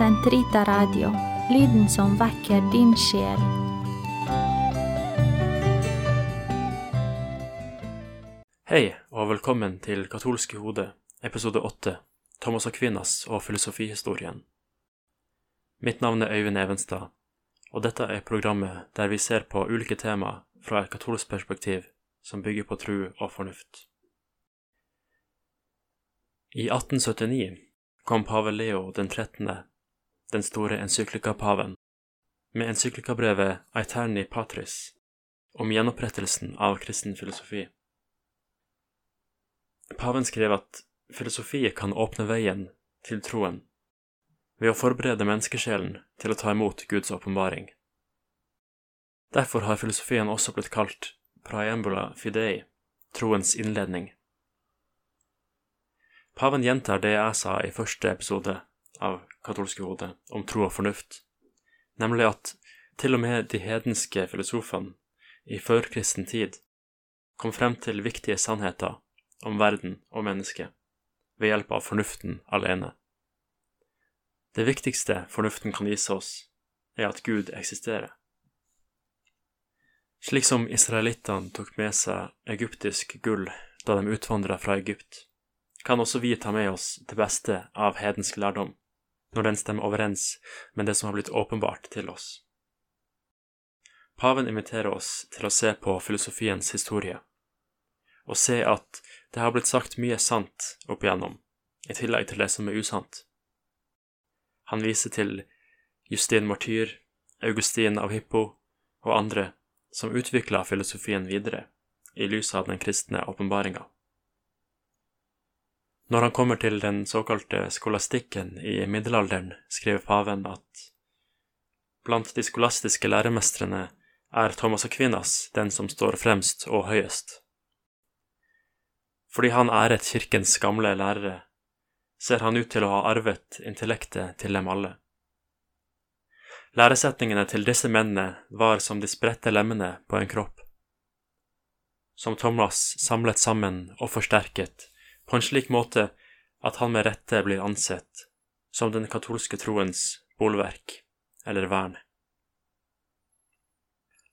Sentrita Radio, lyden som vekker din sjel. Hei, og velkommen til Katolske hode, episode åtte, Thomas Aquinas og filosofihistorien. Mitt navn er Øyvind Evenstad, og dette er programmet der vi ser på ulike tema fra et katolsk perspektiv som bygger på tru og fornuft. I 1879 kom pave Leo den 13., den store encyklikapaven, med encyklikabrevet Aeterni Patris om gjenopprettelsen av kristen filosofi. Paven skrev at filosofiet kan åpne veien til troen ved å forberede menneskesjelen til å ta imot Guds åpenbaring. Derfor har filosofien også blitt kalt praembula fidei, troens innledning. Paven gjentar det jeg sa i første episode av Katolske hode om tro og fornuft, nemlig at til og med de hedenske filosofene i førkristen tid kom frem til viktige sannheter om verden og mennesket ved hjelp av fornuften alene. Det viktigste fornuften kan vise oss, er at Gud eksisterer. Slik som israelittene tok med seg egyptisk gull da de utvandra fra Egypt, kan også vi ta med oss det beste av hedensk lærdom, når den stemmer overens med det som har blitt åpenbart til oss. Paven inviterer oss til å se på filosofiens historie, og se at det har blitt sagt mye sant opp igjennom, i tillegg til det som er usant. Han viser til Justin Martyr, Augustin av Hippo og andre som utvikla filosofien videre i lys av den kristne åpenbaringa. Når han kommer til den såkalte skolastikken i middelalderen, skriver paven at blant de skolastiske læremestrene er Thomas Aquinas den som står fremst og høyest. Fordi han æret kirkens gamle lærere, ser han ut til å ha arvet intellektet til dem alle. Læresetningene til disse mennene var som de spredte lemmene på en kropp, som Thomas samlet sammen og forsterket på en slik måte at han med rette blir ansett som den katolske troens bolverk eller vern.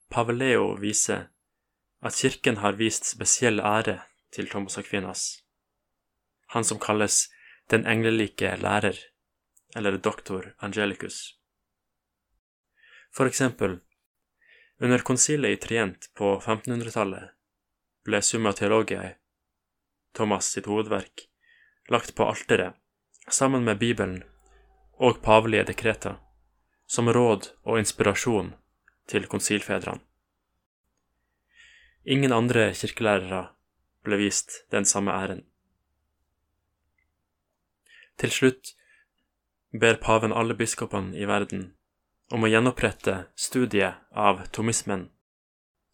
Paveleo viser at kirken har vist spesiell ære til Thomas Aquinas, han som kalles den englelike lærer, eller doktor Angelicus. For eksempel, under konsilet i Trient på 1500-tallet ble Summa Theologiae, Thomas sitt hovedverk, lagt på alteret sammen med Bibelen og pavelige dekreter, som råd og inspirasjon til konsilfedrene. Ingen andre kirkelærere ble vist den samme æren. Til slutt ber paven alle biskopene i verden om å gjenopprette studiet av tomismen,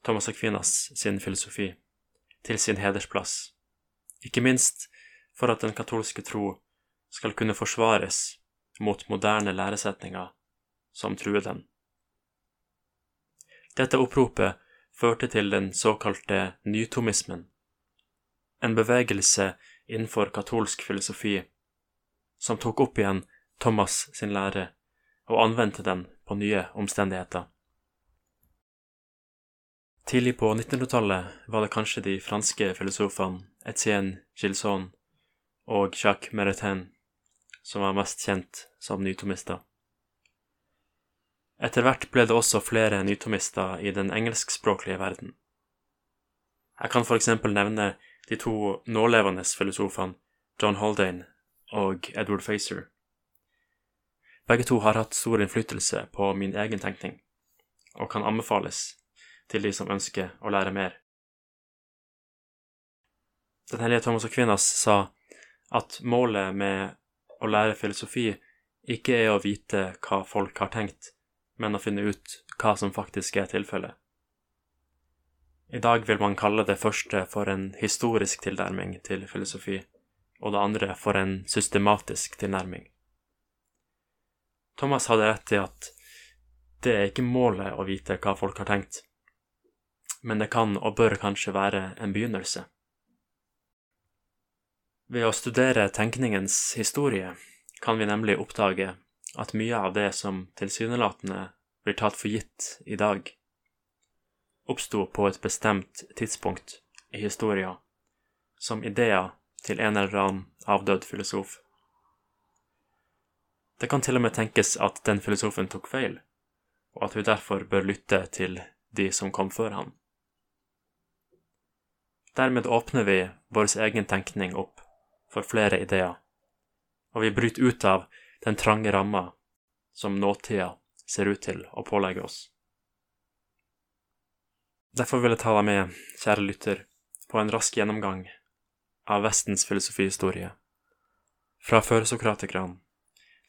Thomas Aquinas sin filosofi, til sin hedersplass, ikke minst for at den katolske tro skal kunne forsvares mot moderne læresetninger som truer den. Dette oppropet førte til den såkalte nytomismen, en bevegelse innenfor katolsk filosofi som tok opp igjen Thomas sin lære og anvendte den på nye omstendigheter. Tidlig på 1900-tallet var det kanskje de franske filosofene Etienne Gilson og Jacques Meretin som var mest kjent som nytomister. Etter hvert ble det også flere nytomister i den engelskspråklige verden. Jeg kan for eksempel nevne de to nålevende filosofene John Haldane og Edward Facer. Begge to har hatt stor innflytelse på min egen tenkning, og kan anbefales til de som ønsker å lære mer. Den hellige Thomas Aquinas sa at målet med å lære filosofi ikke er å vite hva folk har tenkt, men å finne ut hva som faktisk er tilfellet. I dag vil man kalle det første for en historisk tilnærming til filosofi og det andre for en systematisk tilnærming. Thomas hadde rett i at det er ikke målet å vite hva folk har tenkt, men det kan og bør kanskje være en begynnelse. Ved å studere tenkningens historie kan vi nemlig oppdage at mye av det som tilsynelatende blir tatt for gitt i dag, oppsto på et bestemt tidspunkt i historia som ideer til en eller annen avdød filosof. Det kan til og med tenkes at den filosofen tok feil, og at vi derfor bør lytte til de som kom før han. Dermed åpner vi vår egen tenkning opp for flere ideer, og vi bryter ut av den trange ramma som nåtida ser ut til å pålegge oss. Derfor vil jeg ta deg med, kjære lytter, på en rask gjennomgang av Vestens filosofihistorie, fra førsokratikerne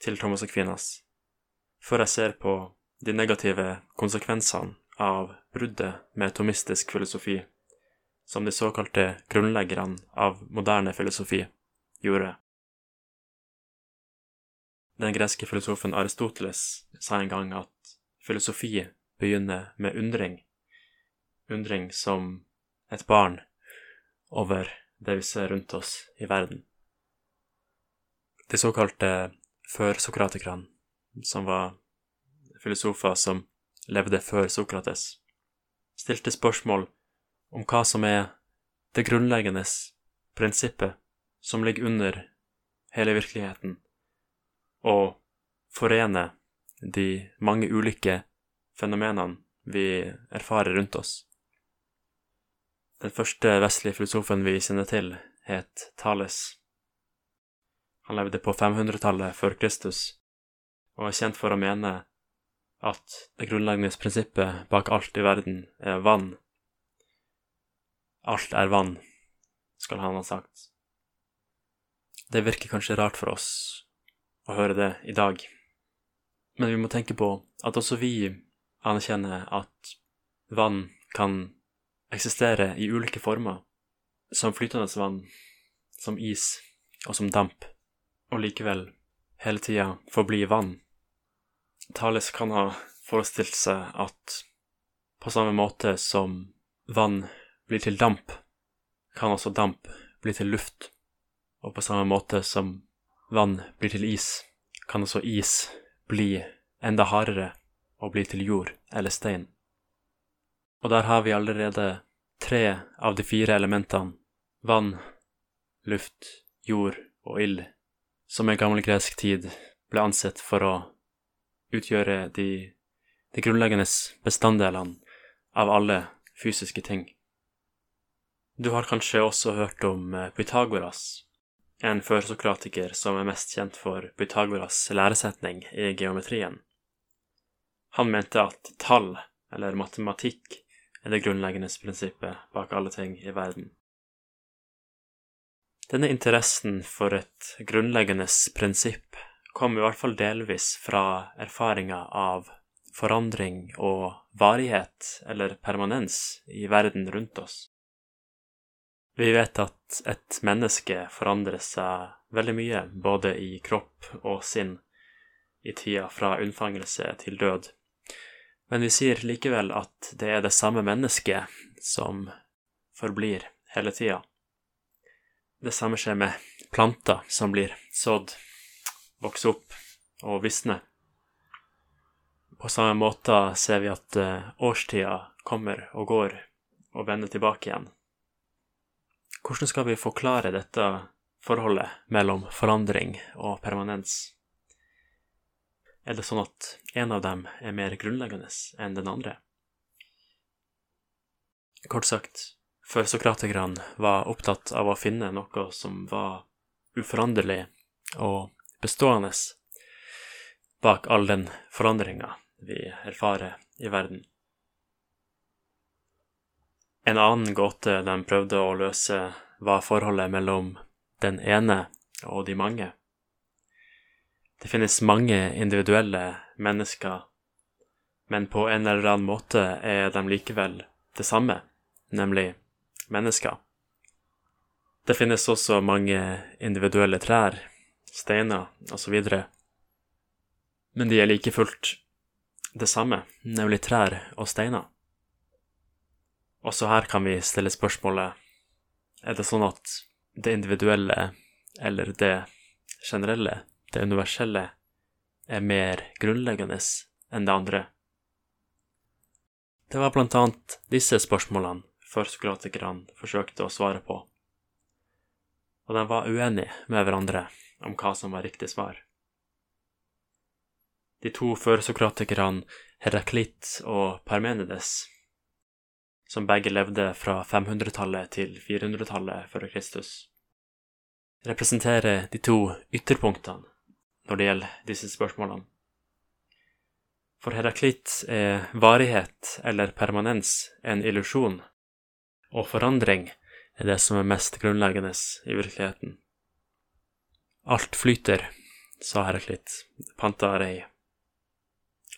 til Thomas Aquinas, før jeg ser på de negative konsekvensene av bruddet med tomistisk filosofi, som de såkalte grunnleggerne av moderne filosofi gjorde. Den greske filosofen Aristoteles sa en gang at filosofi begynner med undring undring som et barn over det vi ser rundt oss i verden. De såkalte førsokratikerne, som var filosofer som levde før Sokrates, stilte spørsmål om hva som er det grunnleggende prinsippet som ligger under hele virkeligheten, og forener de mange ulike fenomenene vi erfarer rundt oss. Den første vestlige filosofen vi kjenner til, het Thales. Han levde på 500-tallet før Kristus, og er kjent for å mene at det grunnleggende prinsippet bak alt i verden er vann. Alt er vann, skal han ha sagt. Det virker kanskje rart for oss å høre det i dag, men vi må tenke på at også vi anerkjenner at vann kan eksistere i ulike former, som flytende vann, som is og som damp, og likevel hele tida forbli vann. Thales kan ha forestilt seg at på samme måte som vann blir til damp, kan også damp bli til luft, og på samme måte som vann blir til is, kan også is bli enda hardere og bli til jord eller stein. Og der har vi allerede tre av de fire elementene vann, luft, jord og ild, som i gammel gresk tid ble ansett for å utgjøre de, de grunnleggende bestanddelene av alle fysiske ting. Du har kanskje også hørt om eh, Pythagoras, en førsokratiker som er mest kjent for Pythagoras læresetning i geometrien. Han mente at tall, eller matematikk, er det grunnleggende prinsippet bak alle ting i verden. Denne interessen for et grunnleggende prinsipp kom i hvert fall delvis fra erfaringa av forandring og varighet, eller permanens, i verden rundt oss. Vi vet at et menneske forandrer seg veldig mye, både i kropp og sinn, i tida fra unnfangelse til død. Men vi sier likevel at det er det samme mennesket som forblir hele tida. Det samme skjer med planter som blir sådd, vokser opp og visner. På samme måte ser vi at eh, årstida kommer og går og vender tilbake igjen. Hvordan skal vi forklare dette forholdet mellom forandring og permanens? er det sånn at en av dem er mer grunnleggende enn den andre. Kort sagt, før sokratikerne var opptatt av å finne noe som var uforanderlig og bestående bak all den forandringa vi erfarer i verden. En annen gåte de prøvde å løse, var forholdet mellom den ene og de mange. Det finnes mange individuelle mennesker, men på en eller annen måte er de likevel det samme, nemlig mennesker. Det finnes også mange individuelle trær, steiner osv., men de er like fullt det samme, nemlig trær og steiner. Også her kan vi stille spørsmålet er det sånn at det individuelle eller det generelle det universelle er mer grunnleggende enn det andre? Det var blant annet disse spørsmålene førsokratikerne forsøkte å svare på, og de var uenige med hverandre om hva som var riktig svar. De to førsokratikerne Heraklit og Parmenides, som begge levde fra 500-tallet til 400-tallet før Kristus, representerer de to ytterpunktene når det gjelder disse spørsmålene. For Heraklit er varighet eller permanens en illusjon, og forandring er det som er mest grunnleggende i virkeligheten. Alt flyter, sa Heraklit, Pantarei.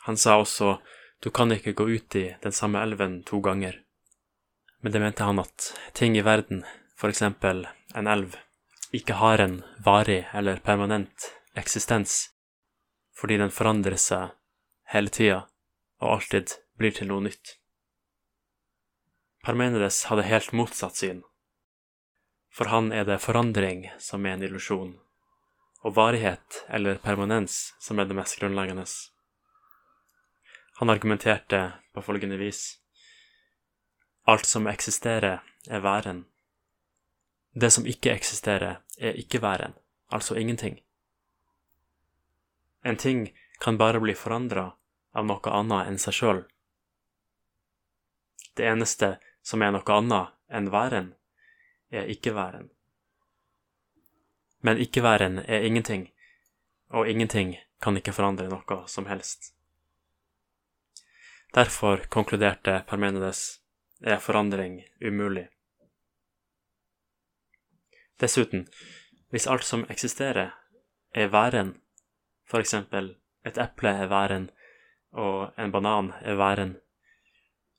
Han sa også du kan ikke gå ut i den samme elven to ganger. Men det mente han at ting i verden, for eksempel en elv, ikke har en varig eller permanent eksistens, fordi den forandrer seg hele tida og alltid blir til noe nytt. Parmenides hadde helt motsatt syn. For han er det forandring som er en illusjon, og varighet eller permanens som er det mest grunnleggende. Han argumenterte på følgende vis. Alt som eksisterer, er væren. Det som ikke eksisterer, er ikke væren, altså ingenting. En ting kan bare bli forandra av noe annet enn seg sjøl. Det eneste som er noe annet enn væren, er ikke-væren. Men ikke-væren er ingenting, og ingenting kan ikke forandre noe som helst. Derfor konkluderte Parmenides er forandring umulig. Dessuten, hvis alt som eksisterer, er væren, for eksempel et eple er væren og en banan er væren,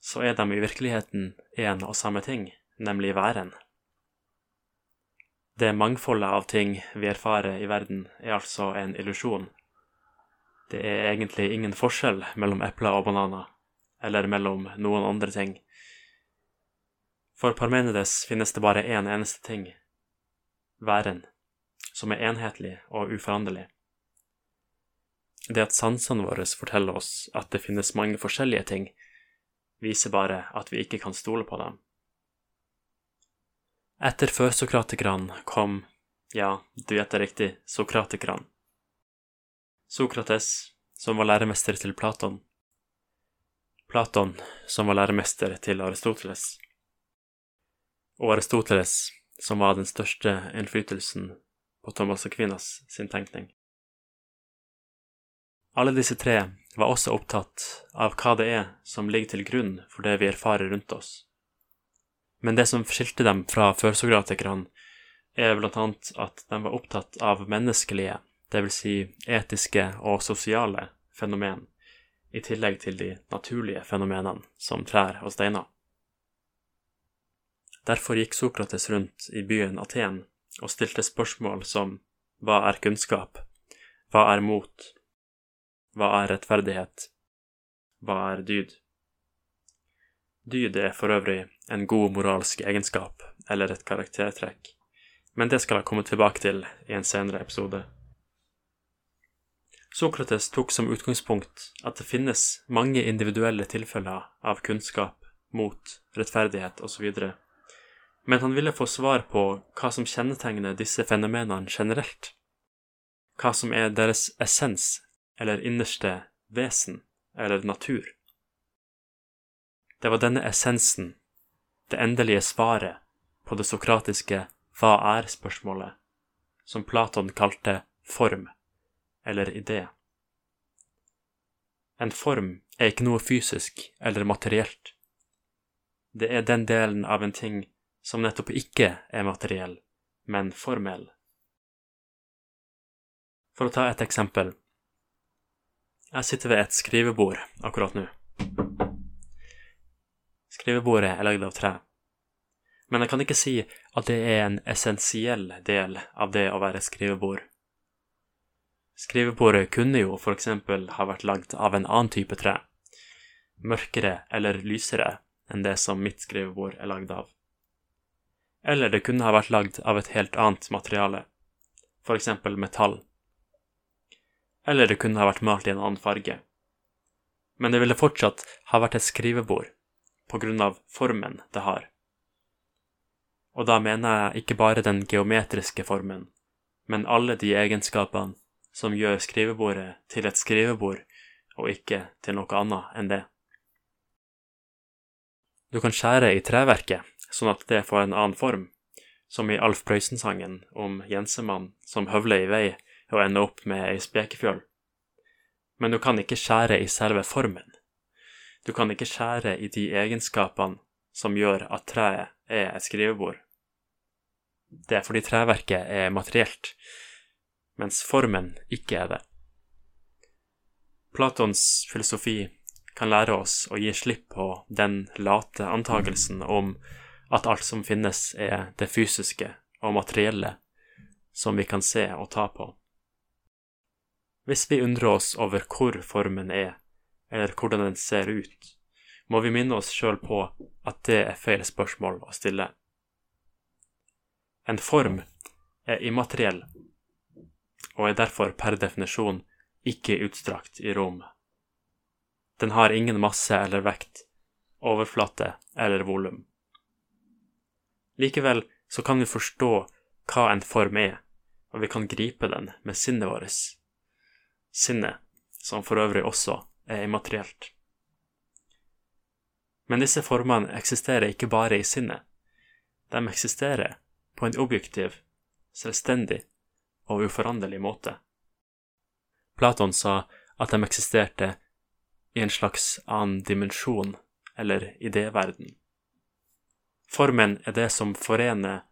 så er de i virkeligheten én og samme ting, nemlig væren. Det mangfoldet av ting vi erfarer i verden, er altså en illusjon. Det er egentlig ingen forskjell mellom epler og bananer, eller mellom noen andre ting. For Parmenides finnes det bare én eneste ting, væren, som er enhetlig og uforanderlig. Det at sansene våre forteller oss at det finnes mange forskjellige ting, viser bare at vi ikke kan stole på dem. Etter førsokratikerne kom, ja, du gjetter riktig, sokratikerne. Sokrates, som var læremester til Platon. Platon, som var læremester til Aristoteles. Og Aristoteles, som var den største innflytelsen på Thomas Aquinas sin tenkning. Alle disse tre var også opptatt av hva det er som ligger til grunn for det vi erfarer rundt oss. Men det som skilte dem fra førsokratikerne, er blant annet at de var opptatt av menneskelige, dvs. Si etiske og sosiale fenomen, i tillegg til de naturlige fenomenene som trær og steiner. Derfor gikk Sokrates rundt i byen Aten og stilte spørsmål som hva er kunnskap, hva er mot, hva er rettferdighet? Hva er dyd? Dyd er for øvrig en god moralsk egenskap eller et karaktertrekk, men det skal jeg komme tilbake til i en senere episode. Sokrates tok som utgangspunkt at det finnes mange individuelle tilfeller av kunnskap, mot, rettferdighet osv., men han ville få svar på hva som kjennetegner disse fenomenene generelt, hva som er deres essens eller innerste vesen eller natur. Det var denne essensen, det endelige svaret på det sokratiske hva er-spørsmålet, som Platon kalte form eller idé. En form er ikke noe fysisk eller materielt. Det er den delen av en ting som nettopp ikke er materiell, men formell. For å ta et eksempel. Jeg sitter ved et skrivebord akkurat nå. Skrivebordet er lagd av tre. Men jeg kan ikke si at det er en essensiell del av det å være skrivebord. Skrivebordet kunne jo for eksempel ha vært lagd av en annen type tre, mørkere eller lysere enn det som mitt skrivebord er lagd av. Eller det kunne ha vært lagd av et helt annet materiale, for eksempel metall eller det kunne ha vært malt i en annen farge. Men det ville fortsatt ha vært et skrivebord, på grunn av formen det har. Og da mener jeg ikke bare den geometriske formen, men alle de egenskapene som gjør skrivebordet til et skrivebord, og ikke til noe annet enn det. Du kan skjære i treverket, sånn at det får en annen form, som i Alf Prøysen-sangen om Jensemann som høvler i vei og ender opp med ei spekefjøl. Men du kan ikke skjære i selve formen. Du kan ikke skjære i de egenskapene som gjør at treet er et skrivebord. Det er fordi treverket er materielt, mens formen ikke er det. Platons filosofi kan lære oss å gi slipp på den late antagelsen om at alt som finnes, er det fysiske og materielle som vi kan se og ta på. Hvis vi undrer oss over hvor formen er, eller hvordan den ser ut, må vi minne oss sjøl på at det er feil spørsmål å stille. En form er immateriell, og er derfor per definisjon ikke utstrakt i rom. Den har ingen masse eller vekt, overflate eller volum. Likevel så kan vi forstå hva en form er, og vi kan gripe den med sinnet vårt sinnet, som for øvrig også er immaterielt. Men disse formene eksisterer ikke bare i sinnet. De eksisterer på en objektiv, selvstendig og uforanderlig måte. Platon sa at de eksisterte i en slags annen dimensjon, eller idéverden. Formen er det som forener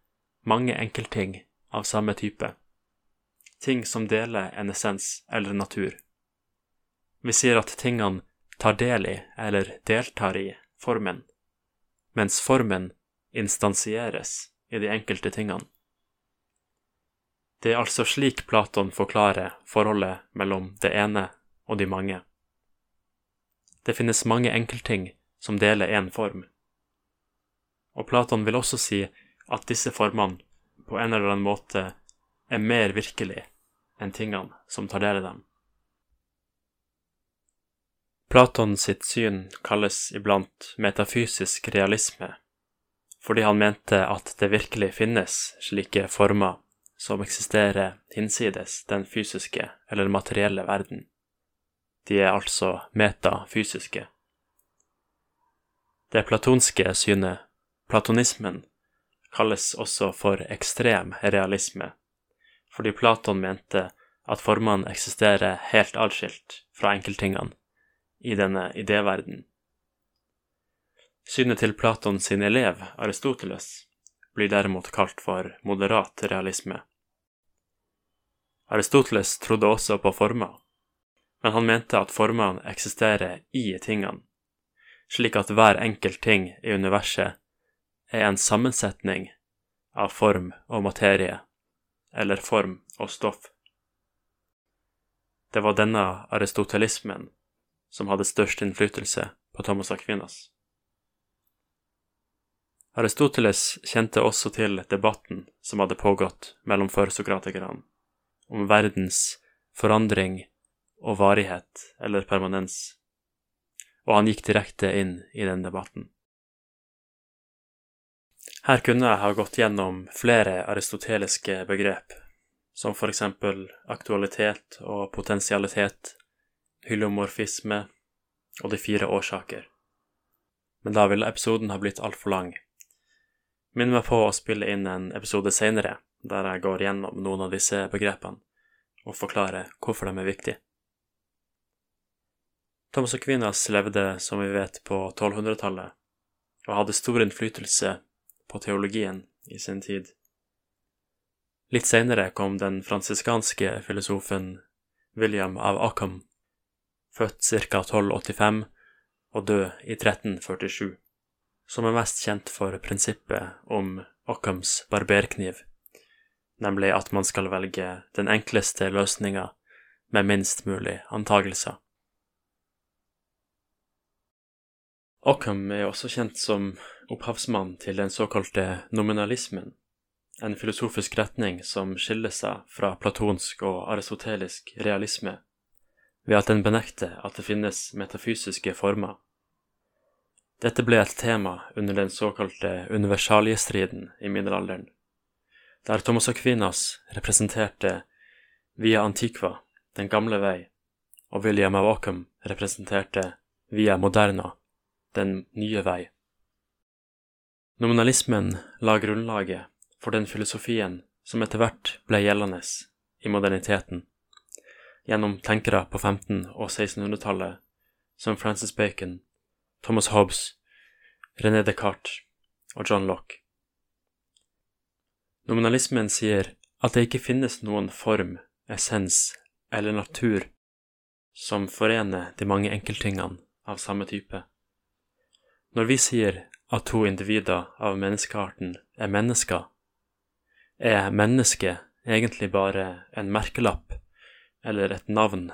mange enkeltting av samme type ting som deler en essens eller natur. Vi sier at tingene tar del i, eller deltar i, formen, mens formen instansieres i de enkelte tingene. Det er altså slik Platon forklarer forholdet mellom det ene og de mange. Det finnes mange enkeltting som deler én form. Og Platon vil også si at disse formene på en eller annen måte er mer virkelig enn tingene som tar del i dem. Platon sitt syn kalles iblant metafysisk realisme, fordi han mente at det virkelig finnes slike former som eksisterer hinsides den fysiske eller materielle verden. De er altså metafysiske. Det platonske synet, platonismen, kalles også for ekstrem realisme fordi Platon mente at formene eksisterer helt atskilt fra enkelttingene i denne idéverdenen. Synet til Platon sin elev, Aristoteles, blir derimot kalt for moderat realisme. Aristoteles trodde også på former, men han mente at formene eksisterer i tingene, slik at hver enkelt ting i universet er en sammensetning av form og materie eller form og stoff. Det var denne aristotelismen som hadde størst innflytelse på Thomas Aquinas. Aristoteles kjente også til debatten som hadde pågått mellom førsokratikerne om verdens forandring og varighet eller permanens, og han gikk direkte inn i den debatten. Her kunne jeg ha gått gjennom flere aristoteliske begrep, som for eksempel aktualitet og potensialitet, hylomorfisme og de fire årsaker. Men da ville episoden ha blitt altfor lang. Minn meg på å spille inn en episode seinere, der jeg går gjennom noen av disse begrepene og forklarer hvorfor de er viktige. Thomas Aquinas levde, som vi vet, på 1200-tallet og hadde stor innflytelse på teologien i sin tid. Litt senere kom den fransiskanske filosofen William av Ockham, født ca. 1285 og død i 1347, som er mest kjent for prinsippet om Ockhams barberkniv, nemlig at man skal velge den enkleste løsninga med minst mulig antagelser. Ockham er også kjent som opphavsmann til den såkalte nominalismen, en filosofisk retning som skiller seg fra platonsk og aristotelisk realisme ved at den benekter at det finnes metafysiske former. Dette ble et tema under den såkalte universaliestriden i middelalderen, der Thomas Aquinas representerte Via Antiqua, den gamle vei, og William av Ockham representerte Via Moderna, den nye vei. Nominalismen la grunnlaget for den filosofien som etter hvert ble gjeldende i moderniteten, gjennom tenkere på 1500- og 1600-tallet som Francis Bacon, Thomas Hobbes, René Descartes og John Locke. Nominalismen sier at det ikke finnes noen form, essens eller natur som forener de mange enkelttingene av samme type. Når vi sier at to individer av menneskearten er mennesker, er mennesket egentlig bare en merkelapp eller et navn,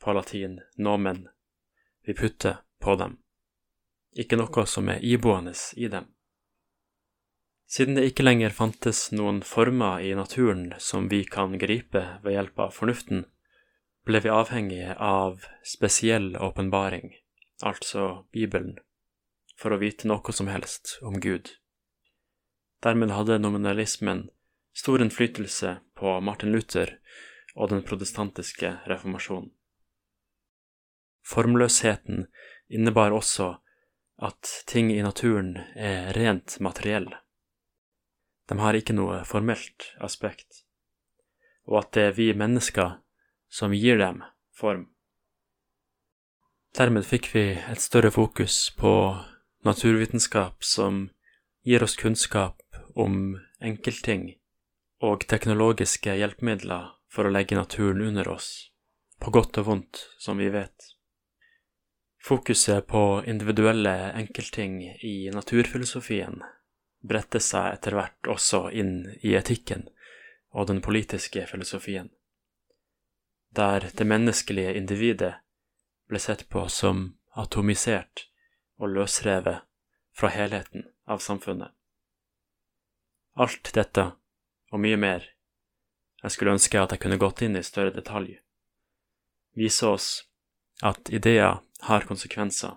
på latin nomen, vi putter på dem, ikke noe som er iboende i dem. Siden det ikke lenger fantes noen former i naturen som vi kan gripe ved hjelp av fornuften, ble vi avhengige av spesiell åpenbaring, altså Bibelen, for å vite noe som helst om Gud. Dermed hadde nominalismen stor innflytelse på Martin Luther og den protestantiske reformasjonen. Formløsheten innebar også at ting i naturen er rent materielle. De har ikke noe formelt aspekt, og at det er vi mennesker som gir dem form. Dermed fikk vi et større fokus på naturvitenskap som gir oss kunnskap om enkeltting og teknologiske hjelpemidler for å legge naturen under oss, på godt og vondt, som vi vet. Fokuset på individuelle enkeltting i naturfilosofien bredte seg etter hvert også inn i etikken og den politiske filosofien der det menneskelige individet ble sett på som atomisert og løsrevet fra helheten av samfunnet. Alt dette, og mye mer, jeg skulle ønske at jeg kunne gått inn i større detalj, viser oss at ideer har konsekvenser,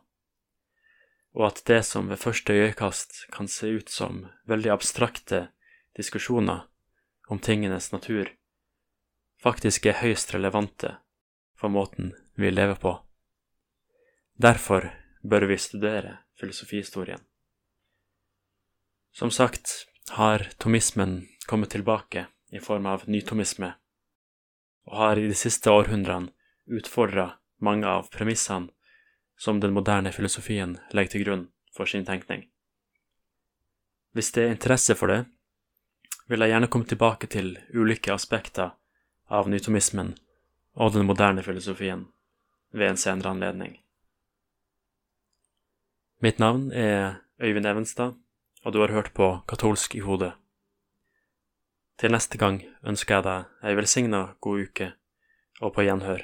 og at det som ved første øyekast kan se ut som veldig abstrakte diskusjoner om tingenes natur, faktisk er høyst relevante for måten vi lever på. Derfor bør vi studere filosofihistorien. Som sagt har tomismen kommet tilbake i form av nytomisme, og har i de siste århundrene utfordra mange av premissene som den moderne filosofien legger til grunn for sin tenkning. Hvis det er interesse for det, vil jeg gjerne komme tilbake til ulike aspekter av nytomismen og den moderne filosofien ved en senere anledning. Mitt navn er Øyvind Evenstad, og du har hørt på Katolsk i hodet. Til neste gang ønsker jeg deg ei velsigna god uke, og på gjenhør.